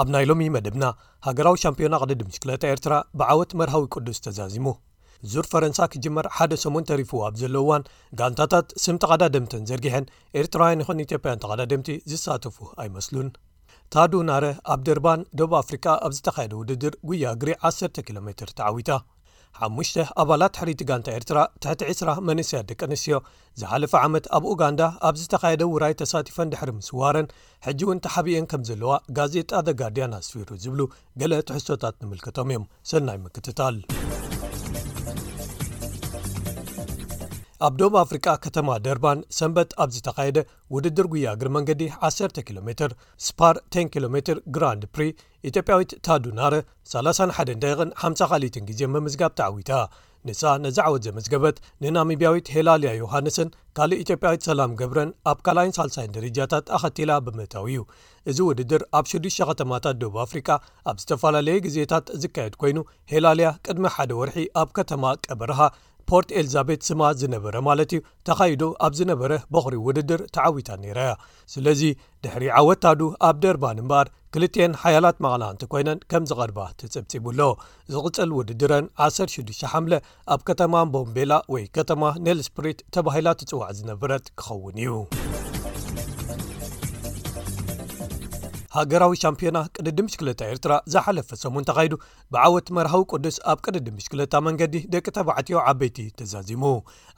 ኣብ ናይ ሎሚ መደብና ሃገራዊ ሻምፒዮና ቅድድም ብሽክለታ ኤርትራ ብዓወት መርሃዊ ቅዱስ ተዛዚሙ። ዙር ፈረንሳ ክጅመር ሓደ ሰሙን ተሪፍዎ ኣብ ዘሎ እዋን ጋንታታት ስም ተቐዳደምተን ዘርጊሐን ኤርትራውያን ይኹን ኢትዮጵያን ተቐዳደምቲ ዝሳተፉ ኣይመስሉን። ታዱ ናረ ኣብ ደርባን ደቡብ ኣፍሪቃ ኣብ ዝተኻየደ ውድድር ጉያ እግሪ ዓሰርተ ኪሎ ሜትር ተዓዊታ። ሓሙሽተ ኣባላት ትሕሪቲ ጋንታ ኤርትራ ትሕቲ ዕስራ መንእሰያት ደቂ ኣንስትዮ ዝሓለፈ ዓመት ኣብ ኡጋንዳ ኣብ ዝተኻየደ ውራይ ተሳቲፈን ድሕሪ ምስዋረን ሕጂ እውን ተሓቢኤን ከም ዘለዋ ጋዜጣ ዘ ጋርድያን ኣስፊሩ ዝብሉ ገለ ትሕዝቶታት ንምልከቶም እዮም ሰናይ ምክትታል ኣብ ዶብ ኣፍሪቃ ከተማ ደርባን ሰንበት ኣብ ዝተኻየደ ውድድር ጉያ እግሪ መንገዲ 1 ኪሎ ሜር ስፓር 10 ኪሎ ሜር ግራንድ ፕሪ ኢትዮጵያዊት ታዱ ናረ ሰላሳን ሓደን ደቂቕን ሓምሳ ካልኢትን ግዜ ምምዝጋብ ተዓዊታ። ንሳ ነዚ ዓወት ዘመዝገበት ንናሚብያዊት ሄላልያ ዮሃንስን ካልእ ኢትዮጵያዊት ሰላም ገብረን ኣብ ካልኣይን ሳልሳይን ደረጃታት ኣኸቲላ ብምእታው እዩ። እዚ ውድድር ኣብ ሽዱሽተ ከተማታት ደቡብ ኣፍሪቃ ኣብ ዝተፈላለየ ግዜታት ዝካየድ ኮይኑ ሄላልያ ቅድሚ ሓደ ወርሒ ኣብ ከተማ ቀበርሃ ፖርት ኤልዛቤት ስማ ዝነበረ ማለት እዩ ተኻይዶ ኣብ ዝነበረ በኹሪ ውድድር ተዓዊታ ነይራ እያ ስለዚ ድሕሪ ዓወት ታዱ ኣብ ደርባን እምበኣር ክልቲኤን ሓያላት መቓናዕንቲ ኮይነን ከም ዝቐርባ ተጸብጺቡ ኣሎ ዝቕጽል ውድድረን 16 ሓምለ ኣብ ከተማ ቦምቤላ ወይ ከተማ ኔልስፕሪት ተባሂላ ትጽዋዕ ዝነበረት ክኸውን እዩ ሃገራዊ ሻምፒዮና ቅድድም ሽክለታ ኤርትራ ዝሓለፈ ሰሙን ተኻይዱ ብዓወት መርሃዊ ቅዱስ ኣብ ቅድድም ሽክለታ መንገዲ ደቂ ተባዕትዮ ዓበይቲ ተዛዚሙ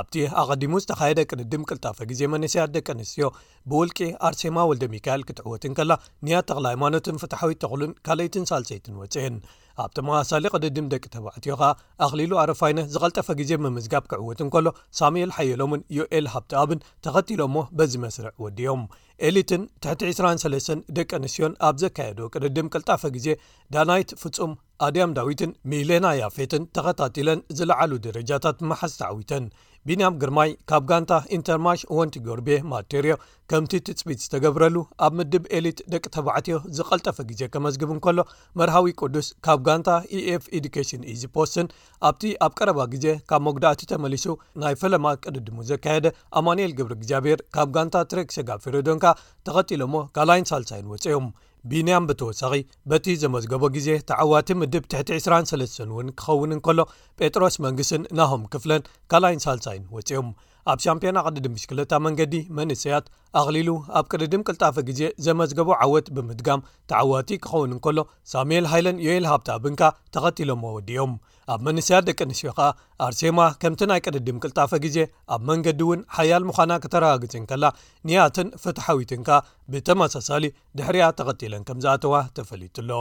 ኣብቲ ኣቐዲሙ ዝተኻየደ ቅድድም ቅልጣፈ ግዜ መንስያት ደቂ ኣንስትዮ ብውልቂ ኣርሴማ ወልደሚካኤል ክትዕወት እንከላ ንያት ተኽለሃይማኖትን ፍትሓዊት ተኽሉን ካልኣይትን ሳልሰይትን ወጺኤን ኣብ ተመሳሳሊ ቅድድም ደቂ ተባዕትዮ ከኣ ኣኽሊሉ ኣረፋይነ ዝቐልጠፈ ግዜ ምምዝጋብ ክዕወት እንከሎ ሳሙኤል ሓየሎምን ዮኤል ሃብተኣብን ተኸቲሎሞ በዚ መስርዕ ወዲኦም ኤሊትን ትሕቲ 23 ደቂ ኣንስትዮን ኣብ ዘካየዶ ቅድድም ቅልጣፈ ግዜ ዳናይት ፍጹም ኣድያም ዳዊትን ሚሌና ያፌትን ተኸታቲለን ዝለዓሉ ደረጃታት ምሓዝ ተዓዊተን። ቢንያም ግርማይ ካብ ጋንታ ኢንተርማሽ ወንቲ ጎርቤ ማቴርዮ ከምቲ ትፅቢት ዝተገብረሉ ኣብ ምድብ ኤሊት ደቂ ተባዕትዮ ዝቐልጠፈ ግዜ ከመዝግብ እንከሎ መርሃዊ ቅዱስ ካብ ጋንታ ኢኤፍ ኤዱኬሽን ኢዚ ፖስትን ኣብቲ ኣብ ቀረባ ግዜ ካብ መጉዳእቲ ተመሊሱ ናይ ፈለማ ቅድድሙ ዘካየደ ኣማንኤል ግብሪ እግዚኣብሔር ካብ ጋንታ ትሬክ ሰጋ ፌሮዶንካ ተኸቲሎሞ ካልይን ሳልሳይን ወፀዮም። ቢንያም ብተወሳኺ በቲ ዘመዝገቦ ግዜ ተዓዋቲ ምድብ ትሕቲ 23 እውን ክኸውን እንከሎ ጴጥሮስ መንግስን ናሆም ክፍለን ካልኣይን ሳልሳይን ወፂኦም ኣብ ሻምፒዮና ቅድድም ብሽክለታ መንገዲ መንእሰያት ኣኽሊሉ ኣብ ቅድድም ቅልጣፈ ግዜ ዘመዝገቦ ዓወት ብምድጋም ተዓዋቲ ክኸውን እንከሎ ሳሙኤል ሃይለን ዮኤል ሃብተኣብንካ ተኸቲሎሞ ወዲኦም ኣብ መንስያት ደቂ ኣንስትዮ ከኣ ኣርሴማ ከምቲ ናይ ቅድድም ቅልጣፈ ግዜ ኣብ መንገዲ እውን ሓያል ምዃና ክተረጋግጽ እንከላ ኒያትን ፍትሓዊትን ከኣ ብተመሳሳሊ ድሕሪኣ ተኸቲለን ከም ዝኣተዋ ተፈሊጡ ኣሎ።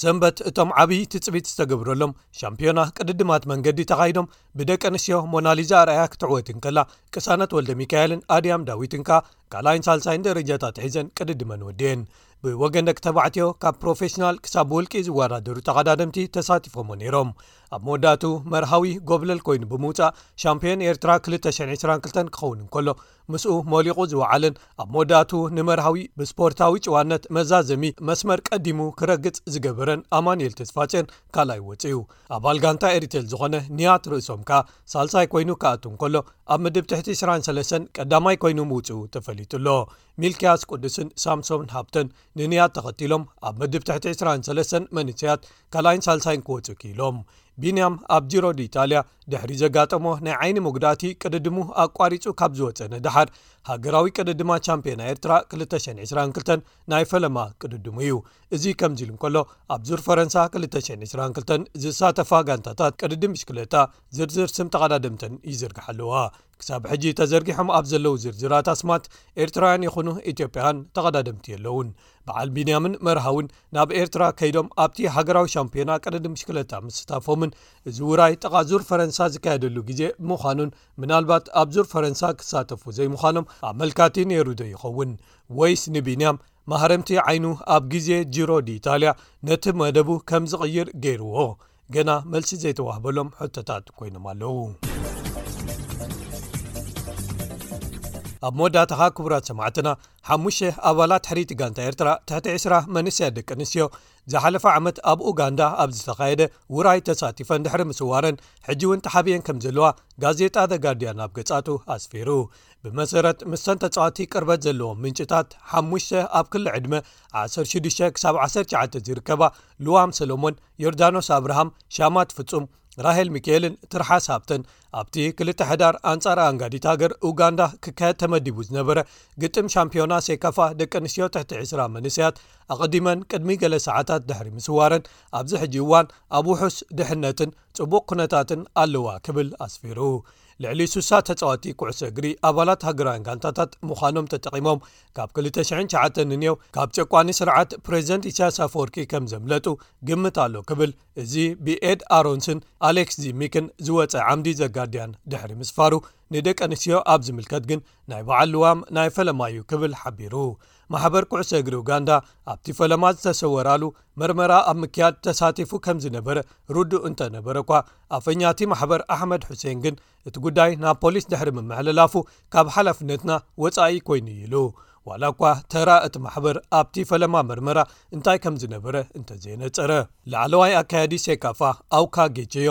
ሰንበት እቶም ዓብዪ ትፅቢት ዝተገብረሎም ሻምፒዮና ቅድድማት መንገዲ ተኻይዶም ብደቂ ኣንስትዮ ሞናሊዛ ኣርኣያ ክትዕወት እንከላ ቅሳነት ወልደ ሚካኤልን ኣድያም ዳዊትን ከኣ ካልኣይን ሳልሳይን ደረጃታት ሒዘን ቅድድመን ወድኤን ብወገን ደቂ ተባዕትዮ ካብ ፕሮፌሽናል ክሳብ ውልቂ ዝወዳደሩ ተቐዳደምቲ ተሳቲፎሞ ነይሮም ኣብ መወዳእቱ መርሃዊ ጎብለል ኮይኑ ብምውፃእ ሻምፒዮን ኤርትራ 222 ክኸውን እንከሎ ምስኡ ሞሊቑ ዝወዓለን ኣብ መወዳእቱ ንመርሃዊ ብስፖርታዊ ጭዋነት መዛዘሚ መስመር ቀዲሙ ክረግፅ ዝገበረን ኣማንኤል ተስፋፅዮን ካልኣይ ወፅዩ ኣባል ጋንታ ኤሪቴል ዝኾነ ንያት ርእሶም ከኣ ሳልሳይ ኮይኑ ክኣቱ እንከሎ ኣብ ምድብ ትሕቲ 23 ቀዳማይ ኮይኑ ምውፅኡ ተፈሊጡ ኣሎ ሚልክያስ ቅዱስን ሳምሶምን ሃብተን ንንያት ተኸቲሎም ኣብ መድብ ትሕቲ 23 መንሰያት ካልኣይን ሳልሳይን ክወፁ ክኢሎም ቢንያም ኣብ ጅሮዲ ኢጣልያ ድሕሪ ዘጋጠሞ ናይ ዓይኒ መጉዳእቲ ቅድድሙ ኣቋሪፁ ካብ ዝወፀ ንድሓር ሃገራዊ ቅድድማ ቻምፒዮና ኤርትራ 222 ናይ ፈለማ ቅድድሙ እዩ እዚ ከምዚ ኢሉ ከሎ ኣብ ዙር ፈረንሳ 222 ዝሳተፋ ጋንታታት ቅድድም ብሽክለታ ዝርዝር ስም ተቐዳድምተን ይዝርግሓ ኣለዋ ክሳብ ሕጂ ተዘርጊሖም ኣብ ዘለዉ ዝርዝራት ኣስማት ኤርትራውያን ይኹኑ ኢትዮጵያውያን ተቐዳደምቲ የለዉን በዓል ቢንያምን መርሃውን ናብ ኤርትራ ከይዶም ኣብቲ ሃገራዊ ሻምፒዮና ቅድድም ሽክለታ ምስታፎምን እዚ ውራይ ጠቓ ዙር ፈረንሳ ዝካየደሉ ግዜ ምዃኑን ምናልባት ኣብ ዙር ፈረንሳ ክሳተፉ ዘይምዃኖም ኣመልካቲ ነይሩ ዶ ይኸውን ወይስ ንቢንያም ማህረምቲ ዓይኑ ኣብ ግዜ ጅሮ ዲኢታልያ ነቲ መደቡ ከም ዝቕይር ገይርዎ ገና መልሲ ዘይተዋህበሎም ሕቶታት ኮይኖም ኣለዉ ኣብ መወዳእታኻ ክቡራት ሰማዕትና ሓሙሽተ ኣባላት ሕሪቲ ጋንታ ኤርትራ ትሕቲ 2ስራ መንስያ ደቂ ኣንስትዮ ዝሓለፈ ዓመት ኣብ ኡጋንዳ ኣብ ዝተኻየደ ውራይ ተሳቲፈን ድሕሪ ምስዋረን ሕጂ እውን ተሓብኤን ከም ዘለዋ ጋዜጣ ዘጋርድያን ኣብ ገጻቱ ኣስፊሩ ብመሰረት ምስተን ተጻዋቲ ቅርበት ዘለዎም ምንጭታት ሓሙሽተ ኣብ ክሊ ዕድመ 16 ክሳብ 19 ዝርከባ ልዋም ሰሎሞን ዮርዳኖስ ኣብርሃም፣ ሻማት ፍጹም፣ ራሄል ሚኪኤልን ትርሓስ ሃብተን ኣብቲ ክልተ ሕዳር ኣንጻር ኣንጋዲት ሃገር ኡጋንዳ ክካየድ ተመዲቡ ዝነበረ ግጥም ሻምፒዮና ሴካፋ ደቂ ኣንስትዮ ትሕቲ 20 መንስያት ኣቐዲመን ቅድሚ ገለ ሰዓታት ድሕሪ ምስዋረን ኣብዚ ሕጂ እዋን ኣብ ውሑስ ድሕነትን ጽቡቕ ኩነታትን ኣለዋ ክብል ኣስፊሩ። ልዕሊ ስሳ ተጻወቲ ኩዕሶ እግሪ ኣባላት ሃገራውያን ጋንታታት ምዃኖም ተጠቒሞም ካብ 2009 ንንየው ካብ ጨቋኒ ስርዓት ፕሬዚደንት ኢሳያስ ኣፈወርቂ ከም ዘምለጡ ግምት ኣሎ ክብል እዚ ብኤድ ኣሮንስን ኣሌክስ ዚሚክን ዝወፀ ዓምዲ ዘጋርድያን ድሕሪ ምስፋሩ ንደቂ ኣንስትዮ ኣብ ዝምልከት ግን ናይ በዓል ልዋም ናይ ፈለማ እዩ ክብል ሓቢሩ ማሕበር ኩዕሶ እግሪ ኡጋንዳ ኣብቲ ፈለማ ዝተሰወራሉ መርመራ ኣብ ምክያድ ተሳቲፉ ከም ዝነበረ ርዱእ እንተ ነበረ እኳ ኣፈኛቲ ማሕበር ኣሕመድ ሑሴን ግን እቲ ጉዳይ ናብ ፖሊስ ድሕሪ ምምሕልላፉ ካብ ሓላፍነትና ወፃኢ ኮይኑ እዩ ኢሉ ዋላ እኳ ተራ እቲ ማሕበር ኣብቲ ፈለማ መርመራ እንታይ ከም ዝነበረ እንተዘየነፀረ ላዕለዋይ ኣካያዲ ሴካፋ ኣውካ ጌቸዮ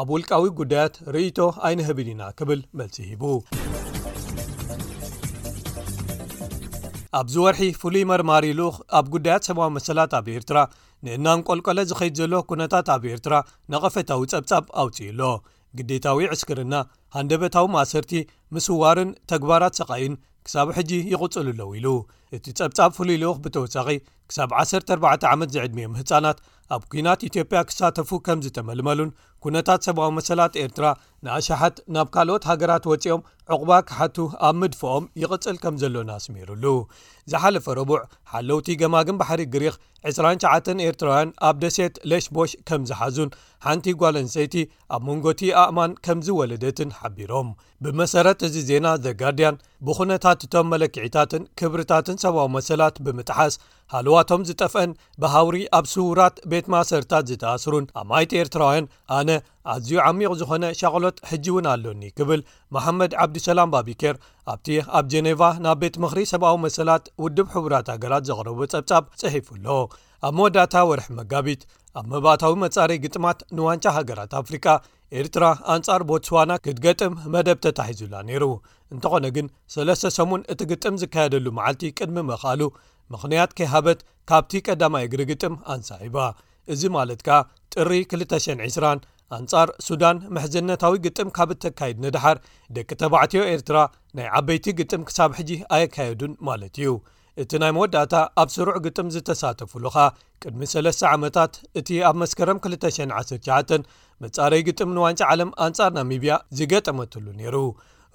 ኣብ ውልቃዊ ጉዳያት ርእይቶ ኣይንህብን ኢና ክብል መልሲ ሂቡ። ኣብዚ ወርሒ ፍሉይ መርማሪ ልኡኽ ኣብ ጉዳያት ሰብዊ መሰላት ኣብ ኤርትራ ንእናንቆልቀለ ዝኸይድ ዘሎ ኩነታት ኣብ ኤርትራ ነቐፈታዊ ጸብጻብ ኣውፅኡ ኣሎ ግዴታዊ ዕስክርና ሃንደበታዊ ማእሰርቲ ምስዋርን ተግባራት ሰቓይን ክሳብ ሕጂ ይቕፅሉ ኣለዉ ኢሉ እቲ ጸብጻብ ፍሉይ ልኡኽ ብተወሳኺ ክሳብ 14 ዓመት ዝዕድሚኦም ህጻናት ኣብ ኲናት ኢትዮጵያ ክሳተፉ ከም ዝተመልመሉን ኩነታት ሰብኣዊ መሰላት ኤርትራ ንኣሸሓት ናብ ካልኦት ሃገራት ወጺኦም ዕቝባ ክሓቱ ኣብ ምድፍኦም ይቕጽል ከም ዘሎን ኣስሚሩሉ ዝሓለፈ ረቡዕ ሓለውቲ ገማግም ባሕሪ ግሪኽ 29 ኤርትራውያን ኣብ ደሴት ሌሽቦሽ ከም ዝሓዙን ሓንቲ ጓል ኣንሰይቲ ኣብ መንጎቲ ኣእማን ከም ዝወለደትን ሓቢሮም ብመሰረት እዚ ዜና ዘ ጋርድያን ብዅነታት እቶም መለክዒታትን ክብርታትን ሰብኣዊ መሰላት ብምጥሓስ ሃለዋቶም ዝጠፍአን ብሃውሪ ኣብ ስውራት ቤት ማእሰርታት ዝተኣስሩን ኣማይት ኤርትራውያን ኣነ ኣዝዩ ዓሚቕ ዝዀነ ሻቕሎት ሕጂ እውን ኣሎኒ ክብል መሓመድ ዓብዱሰላም ባቢኬር ኣብቲ ኣብ ጀኔቫ ናብ ቤት ምኽሪ ሰብኣዊ መሰላት ውድብ ሕቡራት ሃገራት ዘቕረቡ ጸብጻብ ጽሒፉ ኣሎ ኣብ መወዳእታ ወርሒ መጋቢት ኣብ መባእታዊ መጻረይ ግጥማት ንዋንጫ ሃገራት ኣፍሪቃ ኤርትራ ኣንጻር ቦትስዋና ክትገጥም መደብ ተታሒዙላ ነይሩ እንተኾነ ግን ሰለስተ ሰሙን እቲ ግጥም ዝካየደሉ መዓልቲ ቅድሚ መኽኣሉ ምኽንያት ከይሃበት ካብቲ ቀዳማይ እግሪ ግጥም ኣንሳሒባ እዚ ማለት ከኣ ጥሪ 220 ኣንጻር ሱዳን ምሕዝነታዊ ግጥም ካብ እተካይድ ንድሓር ደቂ ተባዕትዮ ኤርትራ ናይ ዓበይቲ ግጥም ክሳብ ሕጂ ኣየካየዱን ማለት እዩ እቲ ናይ መወዳእታ ኣብ ስሩዕ ግጥም ዝተሳተፍሉ ከኣ ቅድሚ ሰለስተ ዓመታት እቲ ኣብ መስከረም 219 መጻረይ ግጥም ንዋንጫ ዓለም ኣንጻር ናሚብያ ዝገጠመትሉ ነይሩ።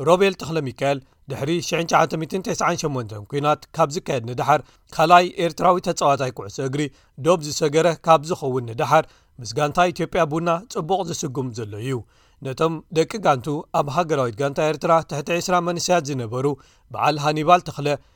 ሮቤል ተክለሚካኤል ድሕሪ 1998 ኲናት ካብ ዝካየድ ንደሓር ካልኣይ ኤርትራዊ ተጻዋታይ ኩዕሶ እግሪ ዶብ ዝሰገረ ካብ ዝኸውን ንደሓር ምስ ጋንታ ኢትዮጵያ ቡና ጽቡቕ ዝስጉም ዘሎ እዩ ነቶም ደቂ ጋንቱ ኣብ ሃገራዊት ጋንታ ኤርትራ ትሕቲ 20 መንስያት ዝነበሩ በዓል ሃኒባል ተኽለ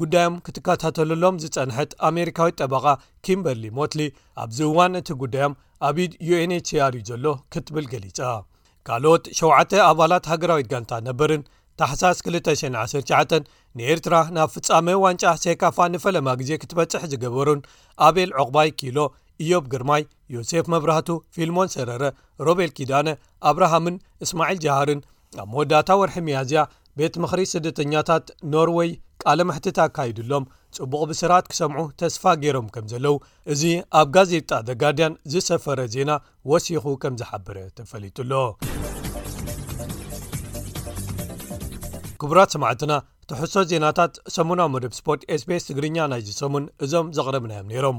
ጉዳዮም ክትከታተለሎም ዝጸንሐት ኣሜሪካዊት ጠበቓ ኪምበርሊ ሞትሊ ኣብዚ እዋን እቲ ጉዳዮም ኣብ ኢድ ዩኤንችኣር እዩ ዘሎ ክትብል ገሊጻ ካልኦት ሸውዓተ ኣባላት ሃገራዊት ጋንታ ነበርን ታሕሳስ 219 ንኤርትራ ናብ ፍጻመ ዋንጫ ሴካፋ ንፈለማ ግዜ ክትበጽሕ ዝገበሩን ኣቤል ዕቑባይ ኪሎ እዮብ ግርማይ ዮሴፍ መብራህቱ ፊልሞን ሰረረ ሮቤል ኪዳነ ኣብርሃምን እስማዒል ጀሃርን ኣብ መወዳእታ ወርሒ መያዝያ ቤት ምኽሪ ስደተኛታት ኖርወይ ቃለ መሕትት ኣካይዱሎም ጽቡቕ ብስራት ክሰምዑ ተስፋ ገይሮም ከም ዘለዉ እዚ ኣብ ጋዜጣ ዘ ጋርድያን ዝሰፈረ ዜና ወሲኹ ከም ዝሓበረ ተፈሊጡ ኣሎ ክቡራት ሰማዕትና ትሕሶ ዜናታት ሰሙናዊ መደብ ስፖርት ስቤስ ትግርኛ ናይ ዝሰሙን እዞም ዘቕረብናዮም ነይሮም